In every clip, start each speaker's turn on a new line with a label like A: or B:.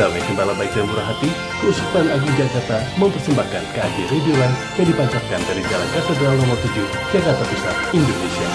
A: Damai Gembala Baik dan Murah Hati, Keuskupan Agung Jakarta mempersembahkan KAJ Radio yang dipancarkan dari Jalan Katedral nomor 7, Jakarta Pusat, Indonesia.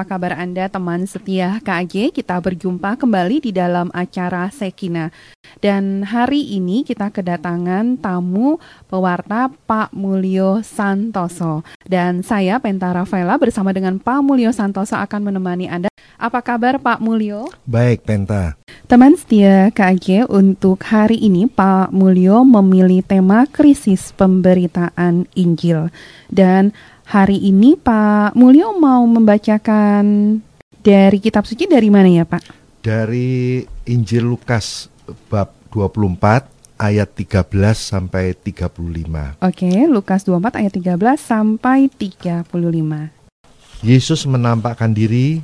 B: Apa kabar Anda teman setia KAJ? Kita berjumpa kembali di dalam acara Sekina. Dan hari ini kita kedatangan tamu pewarta Pak Mulyo Santoso. Dan saya Penta Rafaela bersama dengan Pak Mulyo Santoso akan menemani Anda. Apa kabar Pak Mulyo?
C: Baik Penta.
B: Teman setia KAJ, untuk hari ini Pak Mulyo memilih tema krisis pemberitaan Injil. Dan hari ini Pak Mulyo mau membacakan dari kitab suci dari mana ya Pak?
C: Dari Injil Lukas bab 24 ayat 13 sampai 35.
B: Oke, Lukas 24 ayat 13 sampai 35.
C: Yesus menampakkan diri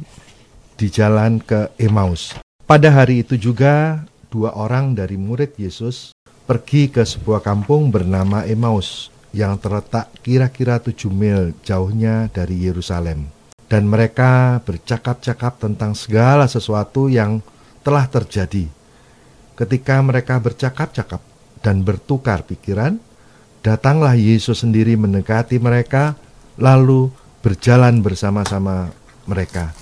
C: di jalan ke Emmaus. Pada hari itu juga dua orang dari murid Yesus pergi ke sebuah kampung bernama Emmaus yang terletak kira-kira tujuh mil jauhnya dari Yerusalem. Dan mereka bercakap-cakap tentang segala sesuatu yang telah terjadi. Ketika mereka bercakap-cakap dan bertukar pikiran, datanglah Yesus sendiri mendekati mereka, lalu berjalan bersama-sama mereka.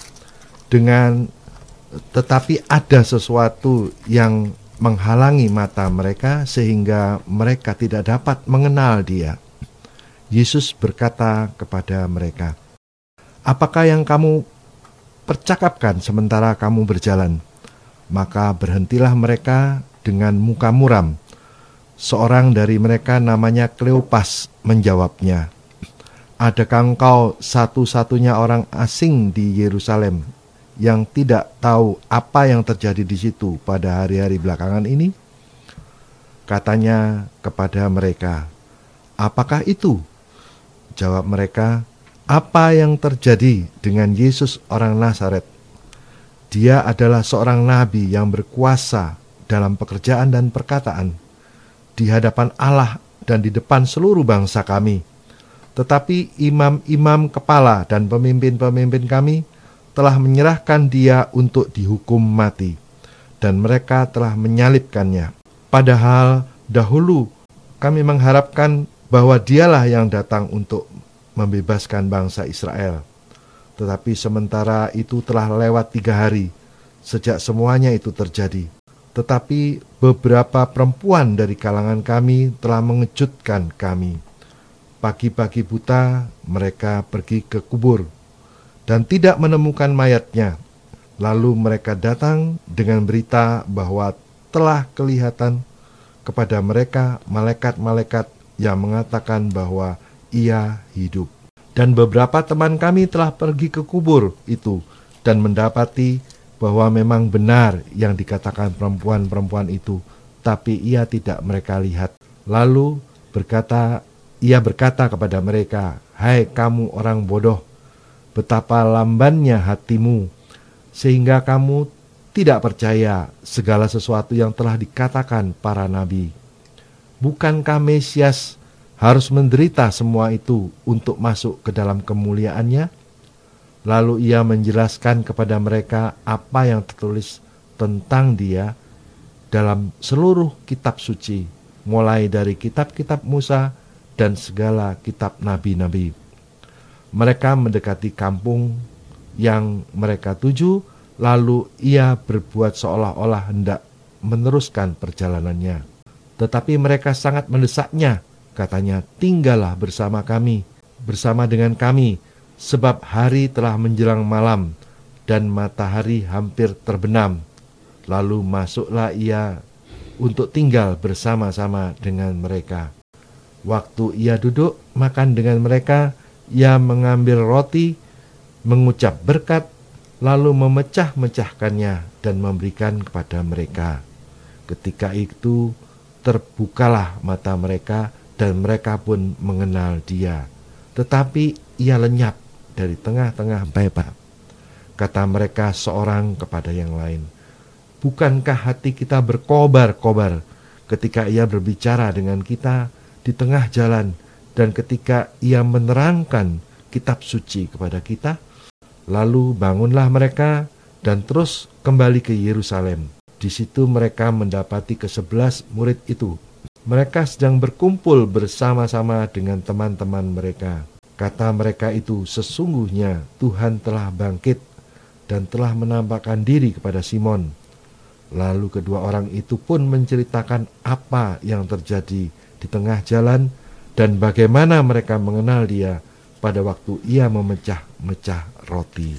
C: Dengan tetapi ada sesuatu yang menghalangi mata mereka sehingga mereka tidak dapat mengenal dia. Yesus berkata kepada mereka, "Apakah yang kamu percakapkan sementara kamu berjalan?" Maka berhentilah mereka dengan muka muram. Seorang dari mereka namanya Kleopas menjawabnya, "Adakah engkau satu-satunya orang asing di Yerusalem yang tidak tahu apa yang terjadi di situ pada hari-hari belakangan ini? Katanya kepada mereka, "Apakah itu?" Jawab mereka, "Apa yang terjadi dengan Yesus orang Nazaret? Dia adalah seorang nabi yang berkuasa dalam pekerjaan dan perkataan di hadapan Allah dan di depan seluruh bangsa kami." Tetapi imam-imam kepala dan pemimpin-pemimpin kami telah menyerahkan dia untuk dihukum mati, dan mereka telah menyalibkannya. Padahal dahulu kami mengharapkan bahwa dialah yang datang untuk membebaskan bangsa Israel. Tetapi sementara itu telah lewat tiga hari sejak semuanya itu terjadi. Tetapi beberapa perempuan dari kalangan kami telah mengejutkan kami. Pagi-pagi buta mereka pergi ke kubur dan tidak menemukan mayatnya. Lalu mereka datang dengan berita bahwa telah kelihatan kepada mereka malaikat-malaikat yang mengatakan bahwa ia hidup. Dan beberapa teman kami telah pergi ke kubur itu dan mendapati bahwa memang benar yang dikatakan perempuan-perempuan itu, tapi ia tidak mereka lihat. Lalu berkata, ia berkata kepada mereka, "Hai kamu orang bodoh, betapa lambannya hatimu, sehingga kamu tidak percaya segala sesuatu yang telah dikatakan para nabi. Bukankah Mesias harus menderita semua itu untuk masuk ke dalam kemuliaannya? Lalu ia menjelaskan kepada mereka apa yang tertulis tentang dia dalam seluruh kitab suci, mulai dari kitab-kitab Musa dan segala kitab nabi-nabi mereka mendekati kampung yang mereka tuju, lalu ia berbuat seolah-olah hendak meneruskan perjalanannya. Tetapi mereka sangat mendesaknya, katanya, "Tinggallah bersama kami, bersama dengan kami, sebab hari telah menjelang malam dan matahari hampir terbenam." Lalu masuklah ia untuk tinggal bersama-sama dengan mereka. Waktu ia duduk makan dengan mereka, ia mengambil roti, mengucap berkat, lalu memecah-mecahkannya dan memberikan kepada mereka. Ketika itu terbukalah mata mereka dan mereka pun mengenal dia. Tetapi ia lenyap dari tengah-tengah mereka. Kata mereka seorang kepada yang lain, Bukankah hati kita berkobar-kobar ketika ia berbicara dengan kita di tengah jalan dan ketika ia menerangkan kitab suci kepada kita, lalu bangunlah mereka dan terus kembali ke Yerusalem. Di situ mereka mendapati kesebelas murid itu. Mereka sedang berkumpul bersama-sama dengan teman-teman mereka. Kata mereka itu, sesungguhnya Tuhan telah bangkit dan telah menampakkan diri kepada Simon. Lalu kedua orang itu pun menceritakan apa yang terjadi di tengah jalan dan bagaimana mereka mengenal dia pada waktu ia memecah-mecah roti.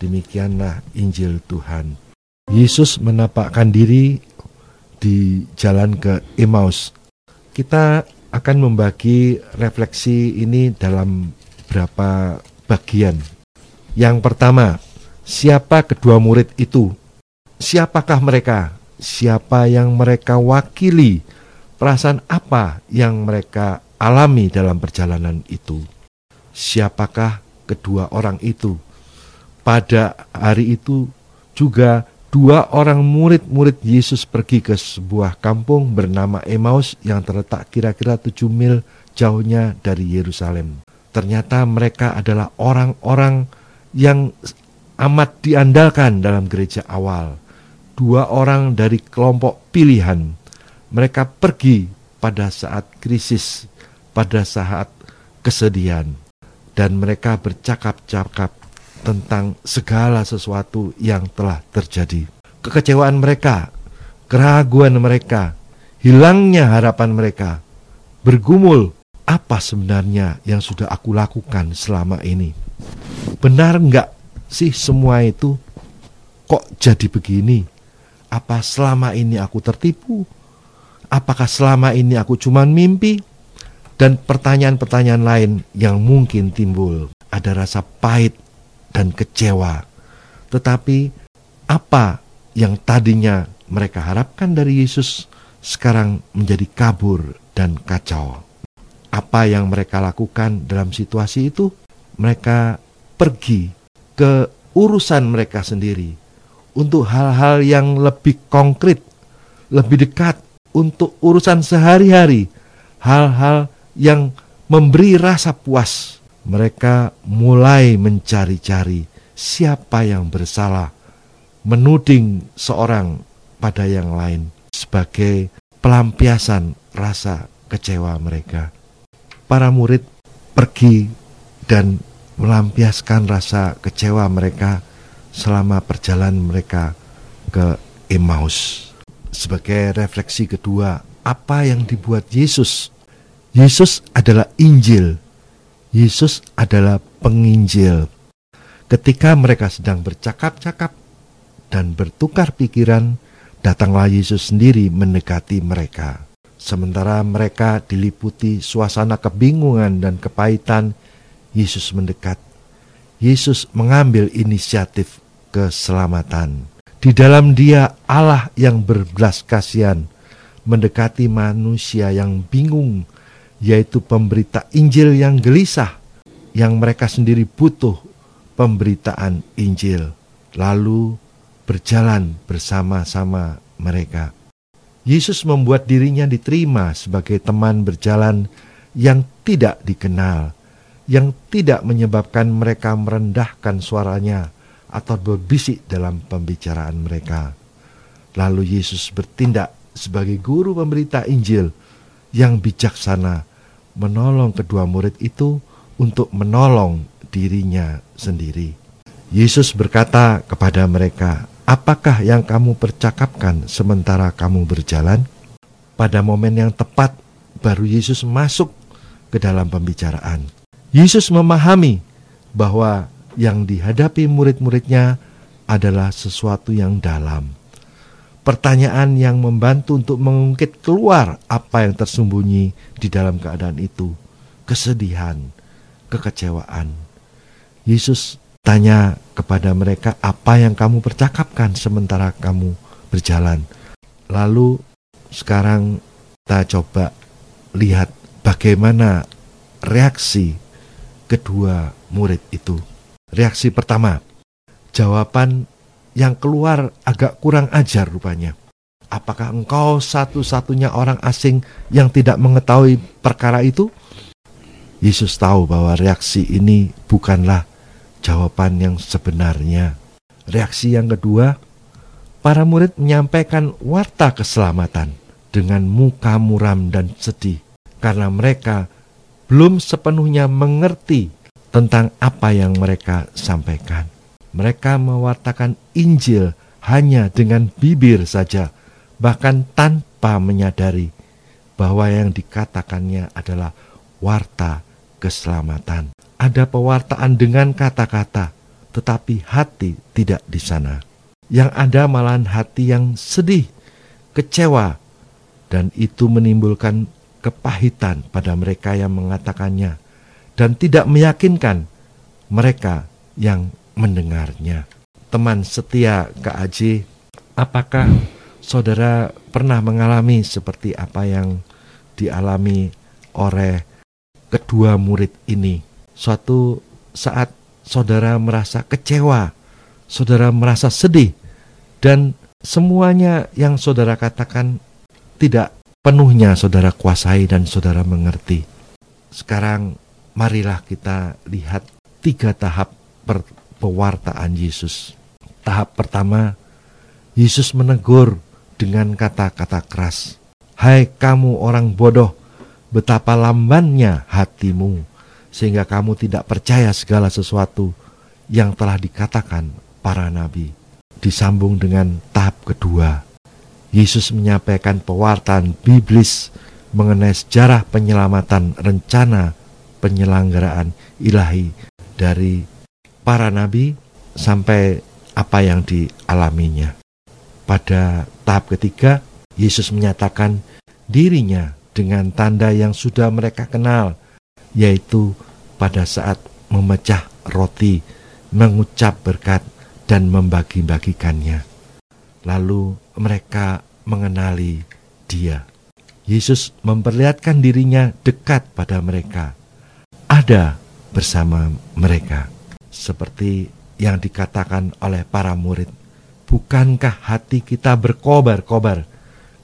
C: Demikianlah Injil Tuhan. Yesus menapakkan diri di jalan ke Emmaus. Kita akan membagi refleksi ini dalam beberapa bagian. Yang pertama, siapa kedua murid itu? Siapakah mereka? Siapa yang mereka wakili? Perasaan apa yang mereka alami dalam perjalanan itu? Siapakah kedua orang itu? Pada hari itu juga dua orang murid-murid Yesus pergi ke sebuah kampung bernama Emmaus yang terletak kira-kira tujuh mil jauhnya dari Yerusalem. Ternyata mereka adalah orang-orang yang amat diandalkan dalam gereja awal. Dua orang dari kelompok pilihan. Mereka pergi pada saat krisis, pada saat kesedihan. Dan mereka bercakap-cakap tentang segala sesuatu yang telah terjadi. Kekecewaan mereka, keraguan mereka, hilangnya harapan mereka, bergumul apa sebenarnya yang sudah aku lakukan selama ini. Benar enggak sih semua itu? Kok jadi begini? Apa selama ini aku tertipu? Apakah selama ini aku cuma mimpi? Dan pertanyaan-pertanyaan lain yang mungkin timbul. Ada rasa pahit dan kecewa. Tetapi apa yang tadinya mereka harapkan dari Yesus sekarang menjadi kabur dan kacau. Apa yang mereka lakukan dalam situasi itu? Mereka pergi ke urusan mereka sendiri untuk hal-hal yang lebih konkret, lebih dekat untuk urusan sehari-hari, hal-hal yang memberi rasa puas mereka mulai mencari-cari siapa yang bersalah, menuding seorang pada yang lain sebagai pelampiasan rasa kecewa mereka. Para murid pergi dan melampiaskan rasa kecewa mereka selama perjalanan mereka ke Emmaus. Sebagai refleksi kedua, apa yang dibuat Yesus? Yesus adalah Injil Yesus adalah penginjil. Ketika mereka sedang bercakap-cakap dan bertukar pikiran, datanglah Yesus sendiri mendekati mereka. Sementara mereka diliputi suasana kebingungan dan kepahitan, Yesus mendekat. Yesus mengambil inisiatif keselamatan. Di dalam Dia Allah yang berbelas kasihan mendekati manusia yang bingung yaitu pemberita Injil yang gelisah, yang mereka sendiri butuh pemberitaan Injil, lalu berjalan bersama-sama mereka. Yesus membuat dirinya diterima sebagai teman berjalan yang tidak dikenal, yang tidak menyebabkan mereka merendahkan suaranya atau berbisik dalam pembicaraan mereka. Lalu Yesus bertindak sebagai guru pemberita Injil yang bijaksana menolong kedua murid itu untuk menolong dirinya sendiri. Yesus berkata kepada mereka, "Apakah yang kamu percakapkan sementara kamu berjalan?" Pada momen yang tepat, baru Yesus masuk ke dalam pembicaraan. Yesus memahami bahwa yang dihadapi murid-muridnya adalah sesuatu yang dalam pertanyaan yang membantu untuk mengungkit keluar apa yang tersembunyi di dalam keadaan itu. Kesedihan, kekecewaan. Yesus tanya kepada mereka apa yang kamu percakapkan sementara kamu berjalan. Lalu sekarang kita coba lihat bagaimana reaksi kedua murid itu. Reaksi pertama, jawaban yang keluar agak kurang ajar rupanya. Apakah engkau satu-satunya orang asing yang tidak mengetahui perkara itu? Yesus tahu bahwa reaksi ini bukanlah jawaban yang sebenarnya. Reaksi yang kedua, para murid menyampaikan warta keselamatan dengan muka muram dan sedih karena mereka belum sepenuhnya mengerti tentang apa yang mereka sampaikan. Mereka mewartakan Injil hanya dengan bibir saja, bahkan tanpa menyadari bahwa yang dikatakannya adalah warta keselamatan. Ada pewartaan dengan kata-kata, tetapi hati tidak di sana. Yang ada malahan hati yang sedih, kecewa, dan itu menimbulkan kepahitan pada mereka yang mengatakannya dan tidak meyakinkan mereka yang mendengarnya. Teman setia KAJ, apakah saudara pernah mengalami seperti apa yang dialami oleh kedua murid ini? Suatu saat saudara merasa kecewa, saudara merasa sedih, dan semuanya yang saudara katakan tidak penuhnya saudara kuasai dan saudara mengerti. Sekarang marilah kita lihat tiga tahap per pewartaan Yesus. Tahap pertama, Yesus menegur dengan kata-kata keras. Hai kamu orang bodoh, betapa lambannya hatimu, sehingga kamu tidak percaya segala sesuatu yang telah dikatakan para nabi. Disambung dengan tahap kedua, Yesus menyampaikan pewartaan biblis mengenai sejarah penyelamatan rencana penyelenggaraan ilahi dari para nabi sampai apa yang dialaminya. Pada tahap ketiga, Yesus menyatakan dirinya dengan tanda yang sudah mereka kenal, yaitu pada saat memecah roti, mengucap berkat, dan membagi-bagikannya. Lalu mereka mengenali Dia. Yesus memperlihatkan dirinya dekat pada mereka, ada bersama mereka, seperti yang dikatakan oleh para murid. Bukankah hati kita berkobar-kobar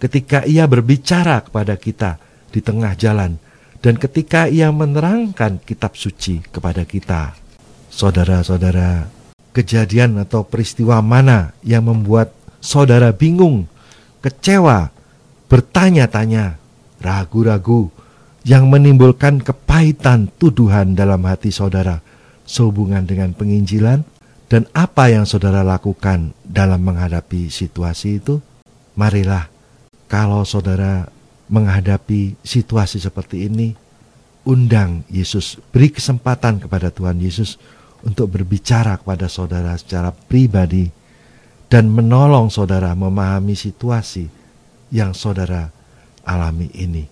C: ketika Ia berbicara kepada kita di tengah jalan, dan ketika Ia menerangkan Kitab Suci kepada kita? Saudara-saudara, kejadian atau peristiwa mana yang membuat saudara bingung, kecewa, bertanya-tanya, ragu-ragu, yang menimbulkan kepahitan tuduhan dalam hati saudara sehubungan dengan penginjilan dan apa yang saudara lakukan dalam menghadapi situasi itu? Marilah, kalau saudara menghadapi situasi seperti ini, undang Yesus, beri kesempatan kepada Tuhan Yesus untuk berbicara kepada saudara secara pribadi dan menolong saudara memahami situasi yang saudara alami ini.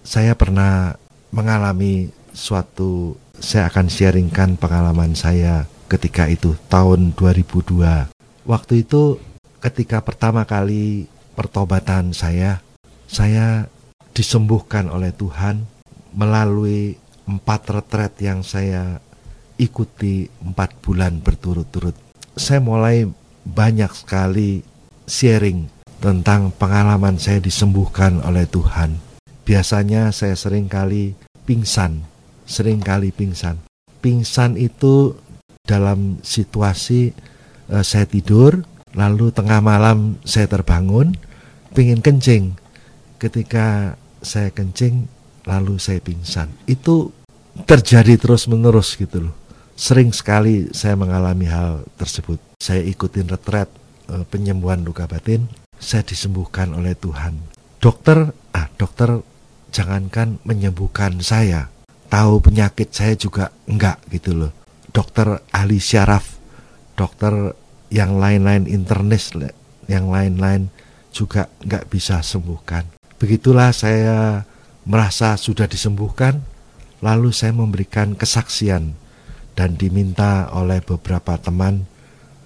C: Saya pernah mengalami suatu saya akan sharingkan pengalaman saya ketika itu tahun 2002. Waktu itu ketika pertama kali pertobatan saya, saya disembuhkan oleh Tuhan melalui empat retret yang saya ikuti empat bulan berturut-turut. Saya mulai banyak sekali sharing tentang pengalaman saya disembuhkan oleh Tuhan. Biasanya saya sering kali pingsan, sering kali pingsan. Pingsan itu dalam situasi uh, saya tidur, lalu tengah malam saya terbangun, pingin kencing. Ketika saya kencing, lalu saya pingsan. Itu terjadi terus menerus gitu loh. Sering sekali saya mengalami hal tersebut saya ikutin retret e, penyembuhan luka batin, saya disembuhkan oleh Tuhan. Dokter, ah dokter jangankan menyembuhkan saya, tahu penyakit saya juga enggak gitu loh. Dokter ahli syaraf, dokter yang lain-lain internis, yang lain-lain juga enggak bisa sembuhkan. Begitulah saya merasa sudah disembuhkan, lalu saya memberikan kesaksian dan diminta oleh beberapa teman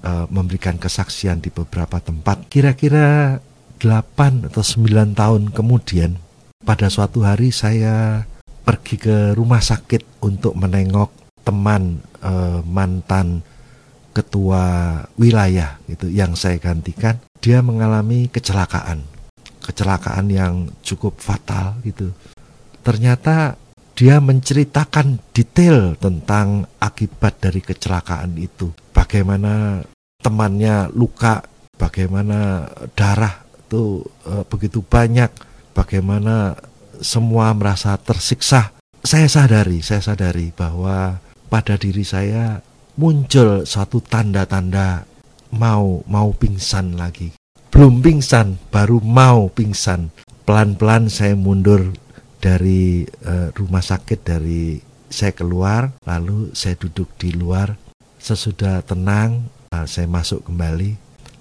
C: uh, memberikan kesaksian di beberapa tempat. Kira-kira 8 atau 9 tahun kemudian, pada suatu hari saya pergi ke rumah sakit untuk menengok teman uh, mantan ketua wilayah itu yang saya gantikan. Dia mengalami kecelakaan. Kecelakaan yang cukup fatal gitu. Ternyata dia menceritakan detail tentang akibat dari kecelakaan itu. Bagaimana temannya luka bagaimana darah tuh uh, begitu banyak, bagaimana semua merasa tersiksa. Saya sadari, saya sadari bahwa pada diri saya muncul suatu tanda-tanda mau mau pingsan lagi. Belum pingsan, baru mau pingsan. Pelan-pelan saya mundur dari uh, rumah sakit dari saya keluar, lalu saya duduk di luar. Sesudah tenang, uh, saya masuk kembali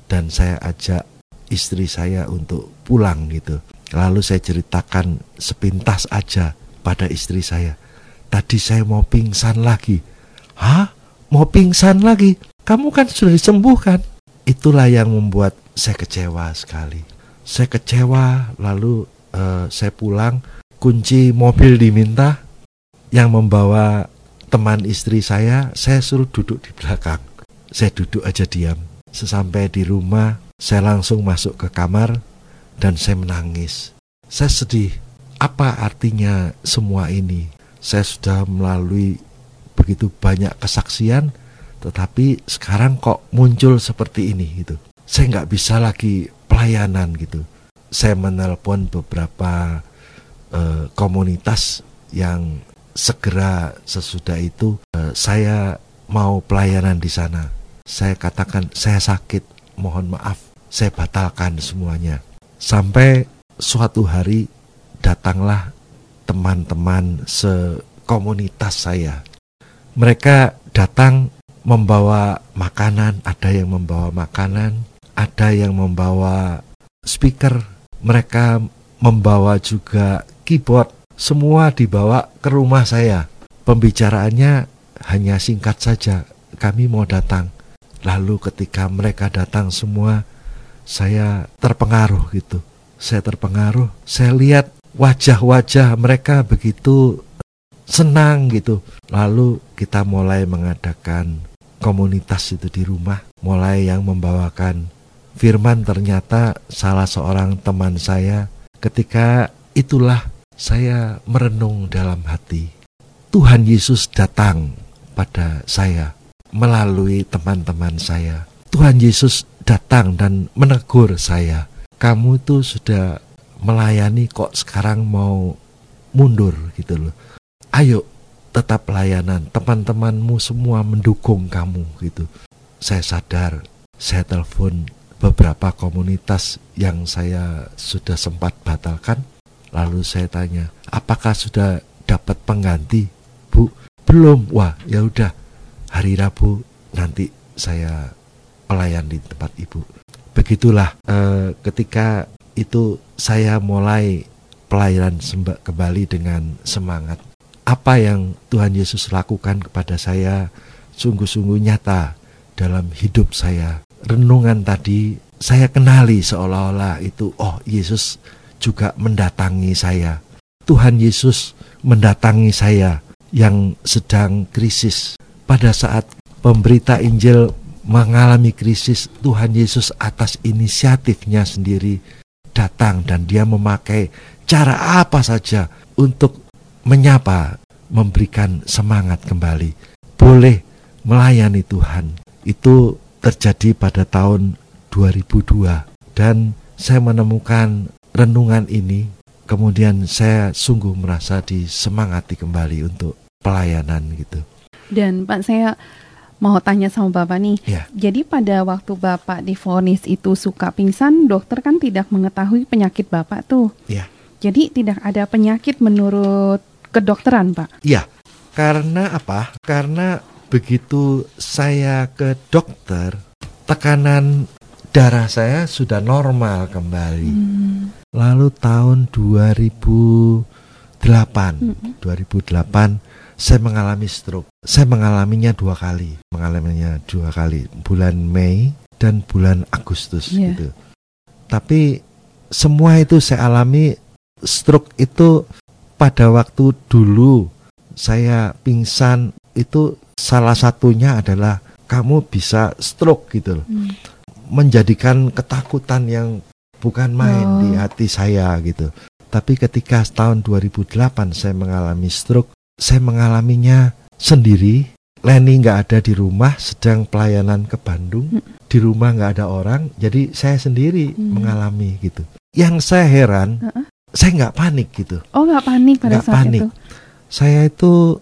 C: dan saya ajak istri saya untuk pulang gitu. Lalu saya ceritakan sepintas aja pada istri saya. Tadi saya mau pingsan lagi. Hah? Mau pingsan lagi? Kamu kan sudah disembuhkan. Itulah yang membuat saya kecewa sekali. Saya kecewa, lalu uh, saya pulang kunci mobil diminta yang membawa teman istri saya, saya suruh duduk di belakang. Saya duduk aja diam. Sesampai di rumah, saya langsung masuk ke kamar dan saya menangis. Saya sedih. Apa artinya semua ini? Saya sudah melalui begitu banyak kesaksian, tetapi sekarang kok muncul seperti ini gitu. Saya nggak bisa lagi pelayanan gitu. Saya menelpon beberapa eh, komunitas yang segera sesudah itu eh, saya mau pelayanan di sana. Saya katakan saya sakit, mohon maaf, saya batalkan semuanya. Sampai suatu hari datanglah teman-teman sekomunitas saya. Mereka datang membawa makanan, ada yang membawa makanan, ada yang membawa speaker, mereka membawa juga keyboard, semua dibawa ke rumah saya. Pembicaraannya hanya singkat saja, kami mau datang. Lalu ketika mereka datang semua, saya terpengaruh gitu. Saya terpengaruh, saya lihat wajah-wajah mereka begitu senang gitu. Lalu kita mulai mengadakan komunitas itu di rumah, mulai yang membawakan firman ternyata salah seorang teman saya ketika itulah saya merenung dalam hati. Tuhan Yesus datang pada saya melalui teman-teman saya. Tuhan Yesus datang dan menegur saya. Kamu itu sudah melayani kok sekarang mau mundur gitu loh. Ayo tetap pelayanan. Teman-temanmu semua mendukung kamu gitu. Saya sadar, saya telepon beberapa komunitas yang saya sudah sempat batalkan Lalu saya tanya, apakah sudah dapat pengganti? Bu, belum. Wah, ya udah. Hari Rabu nanti saya pelayan di tempat ibu. Begitulah eh, ketika itu saya mulai pelayanan sembah kembali dengan semangat. Apa yang Tuhan Yesus lakukan kepada saya sungguh-sungguh nyata dalam hidup saya. Renungan tadi saya kenali seolah-olah itu oh Yesus juga mendatangi saya. Tuhan Yesus mendatangi saya yang sedang krisis. Pada saat pemberita Injil mengalami krisis, Tuhan Yesus atas inisiatifnya sendiri datang dan dia memakai cara apa saja untuk menyapa, memberikan semangat kembali. Boleh melayani Tuhan. Itu terjadi pada tahun 2002 dan saya menemukan renungan ini kemudian saya sungguh merasa disemangati kembali untuk pelayanan gitu.
B: Dan Pak saya mau tanya sama Bapak nih.
C: Ya.
B: Jadi pada waktu Bapak difonis itu suka pingsan, dokter kan tidak mengetahui penyakit Bapak tuh.
C: Ya.
B: Jadi tidak ada penyakit menurut kedokteran, Pak.
C: Iya. Karena apa? Karena begitu saya ke dokter, tekanan darah saya sudah normal kembali. Hmm. Lalu tahun 2008, hmm. 2008 saya mengalami stroke. Saya mengalaminya dua kali, mengalaminya dua kali, bulan Mei dan bulan Agustus yeah. gitu. Tapi semua itu saya alami stroke itu pada waktu dulu saya pingsan itu salah satunya adalah kamu bisa stroke gitu loh. Hmm. Menjadikan ketakutan yang bukan main oh. di hati saya gitu. Tapi ketika tahun 2008 saya mengalami stroke, saya mengalaminya sendiri Leni nggak ada di rumah, sedang pelayanan ke Bandung, di rumah nggak ada orang, jadi saya sendiri
B: Hmm.
C: mengalami gitu. Yang saya heran,
B: Heeh.
C: saya nggak panik gitu.
B: Oh nggak panik pada
C: Nggak
B: saat
C: panik.
B: itu.
C: Saya itu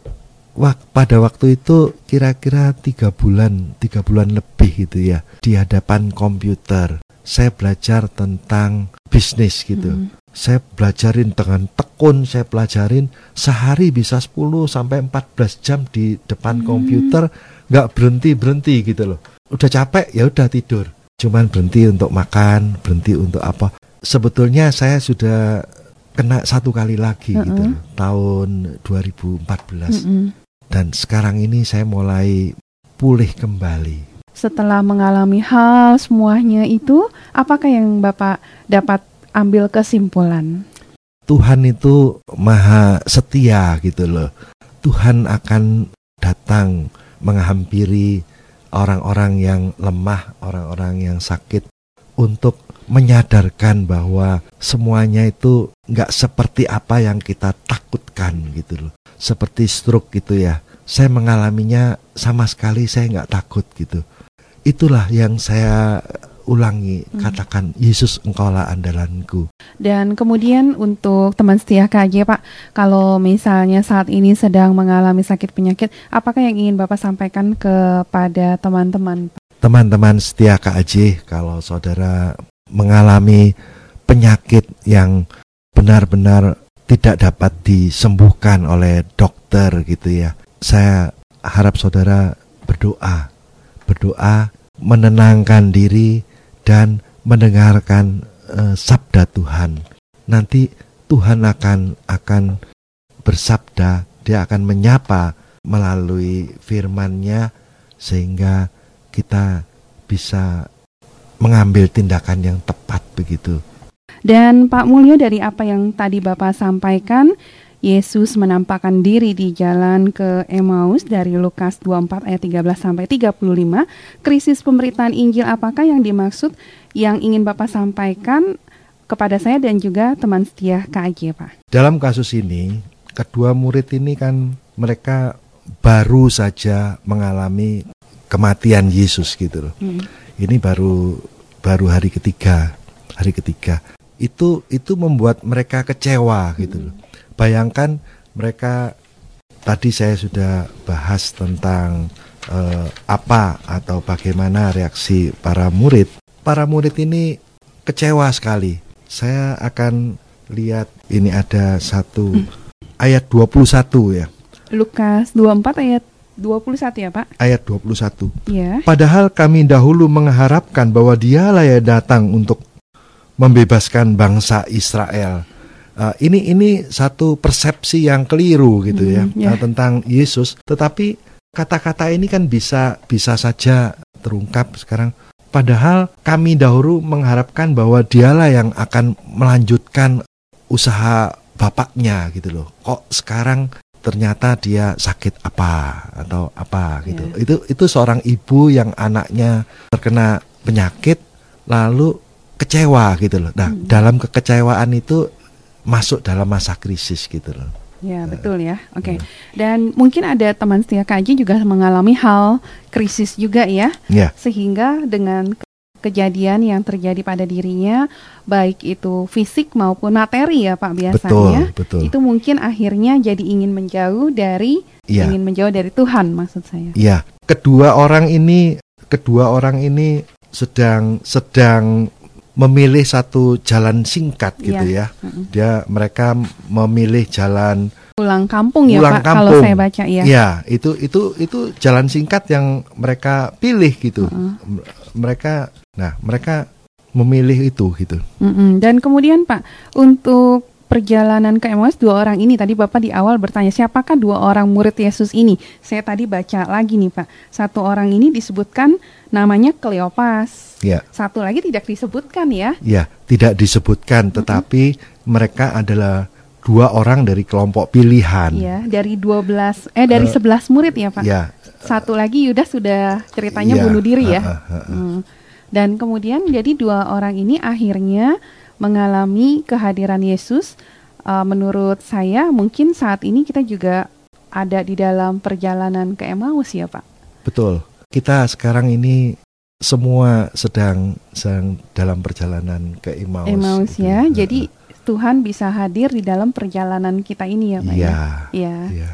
C: wak- pada waktu itu kira-kira tiga bulan, tiga bulan lebih gitu ya di hadapan komputer. Saya belajar tentang bisnis gitu.
B: Mm.
C: Saya belajarin dengan tekun, saya pelajarin sehari bisa 10 sampai 14 jam di depan
B: Hmm.
C: komputer, nggak berhenti berhenti gitu loh. Udah capek ya udah tidur. Cuman berhenti untuk makan, berhenti untuk apa? Sebetulnya saya sudah kena satu kali lagi gitu
B: Mm-mm.
C: loh, tahun 2014
B: Mm-mm.
C: dan sekarang ini saya mulai pulih kembali.
B: Setelah mengalami hal semuanya itu, apakah yang Bapak dapat ambil kesimpulan?
C: Tuhan itu maha setia gitu loh. Tuhan akan datang menghampiri orang-orang yang lemah, orang-orang yang sakit untuk menyadarkan bahwa semuanya itu nggak seperti apa yang kita takutkan gitu loh. Seperti stroke gitu ya. Saya mengalaminya sama sekali saya nggak takut gitu. Itulah yang saya ulangi,
B: Hmm.
C: katakan Yesus engkaulah andalanku.
B: Dan kemudian untuk teman setia KJ Pak, kalau misalnya saat ini sedang mengalami sakit penyakit, apakah yang ingin Bapak sampaikan kepada teman-teman?
C: teman-teman setia KAJ kalau saudara mengalami penyakit yang benar-benar tidak dapat disembuhkan oleh dokter gitu ya. Saya harap saudara berdoa, berdoa menenangkan diri dan mendengarkan eh, sabda Tuhan. Nanti Tuhan akan akan bersabda, dia akan menyapa melalui firman-Nya sehingga kita bisa mengambil tindakan yang tepat begitu.
B: Dan Pak Mulyo dari apa yang tadi Bapak sampaikan, Yesus menampakkan diri di jalan ke Emmaus dari Lukas 24 ayat 13 sampai 35. Krisis pemberitaan Injil apakah yang dimaksud yang ingin Bapak sampaikan kepada saya dan juga teman setia KAJ, Pak?
C: Dalam kasus ini, kedua murid ini kan mereka baru saja mengalami kematian Yesus gitu loh.
B: Hmm.
C: Ini baru baru hari ketiga, hari ketiga. Itu itu membuat mereka kecewa gitu loh. Bayangkan mereka tadi saya sudah bahas tentang eh, apa atau bagaimana reaksi para murid. Para murid ini kecewa sekali. Saya akan lihat ini ada satu ayat 21 ya.
B: Lukas 24 ayat 21 ya, Pak?
C: Ayat 21.
B: Ya.
C: Padahal kami dahulu mengharapkan bahwa dialah yang datang untuk membebaskan bangsa Israel. Uh, ini ini satu persepsi yang keliru gitu ya,
B: Hmm, ya.
C: uh, tentang Yesus. Tetapi kata-kata ini kan bisa bisa saja terungkap sekarang. Padahal kami dahulu mengharapkan bahwa dialah yang akan melanjutkan usaha bapaknya gitu loh. Kok sekarang ternyata dia sakit apa atau apa gitu.
B: Ya.
C: Itu itu seorang ibu yang anaknya terkena penyakit lalu kecewa gitu loh. Nah,
B: Hmm.
C: dalam kekecewaan itu masuk dalam masa krisis gitu loh.
B: Ya, betul ya. Oke. Dan mungkin ada teman setia KJ juga mengalami hal krisis juga ya.
C: Ya,
B: sehingga dengan ke- kejadian yang terjadi pada dirinya baik itu fisik maupun materi ya Pak
C: betul,
B: biasanya
C: betul.
B: itu mungkin akhirnya jadi ingin menjauh dari
C: Iya.
B: ingin menjauh dari Tuhan maksud saya.
C: Iya, kedua orang ini kedua orang ini sedang sedang memilih satu jalan singkat gitu
B: Iya.
C: ya.
B: Mm-mm.
C: Dia mereka memilih jalan
B: Pulang kampung ya
C: Pulang
B: Pak kalau
C: kampung.
B: saya baca ya.
C: ya, itu itu itu jalan singkat yang mereka pilih gitu.
B: Heeh.
C: M- Mereka nah, mereka memilih itu gitu.
B: Mm-mm. Dan kemudian Pak untuk perjalanan ke Emmaus dua orang ini tadi Bapak di awal bertanya siapakah dua orang murid Yesus ini? Saya tadi baca lagi nih Pak. Satu orang ini disebutkan namanya Kleopas.
C: Ya,
B: Satu lagi tidak disebutkan ya.
C: ya, tidak disebutkan tetapi mereka adalah dua orang dari kelompok pilihan.
B: Ya, dari 12 eh dari 11 murid ya, Pak.
C: Ya,
B: Satu lagi Yudas sudah ceritanya
C: Iya,
B: bunuh diri ya.
C: ha, ha, ha.
B: Hmm. Dan kemudian jadi dua orang ini akhirnya mengalami kehadiran Yesus. Uh, menurut saya mungkin saat ini kita juga ada di dalam perjalanan ke Emmaus ya Pak?
C: Betul. Kita sekarang ini semua sedang sedang dalam perjalanan ke Emmaus.
B: Emmaus
C: gitu.
B: ya. Jadi Tuhan bisa hadir di dalam perjalanan kita ini ya Pak
C: Iya.
B: ya. Iya.
C: Iya.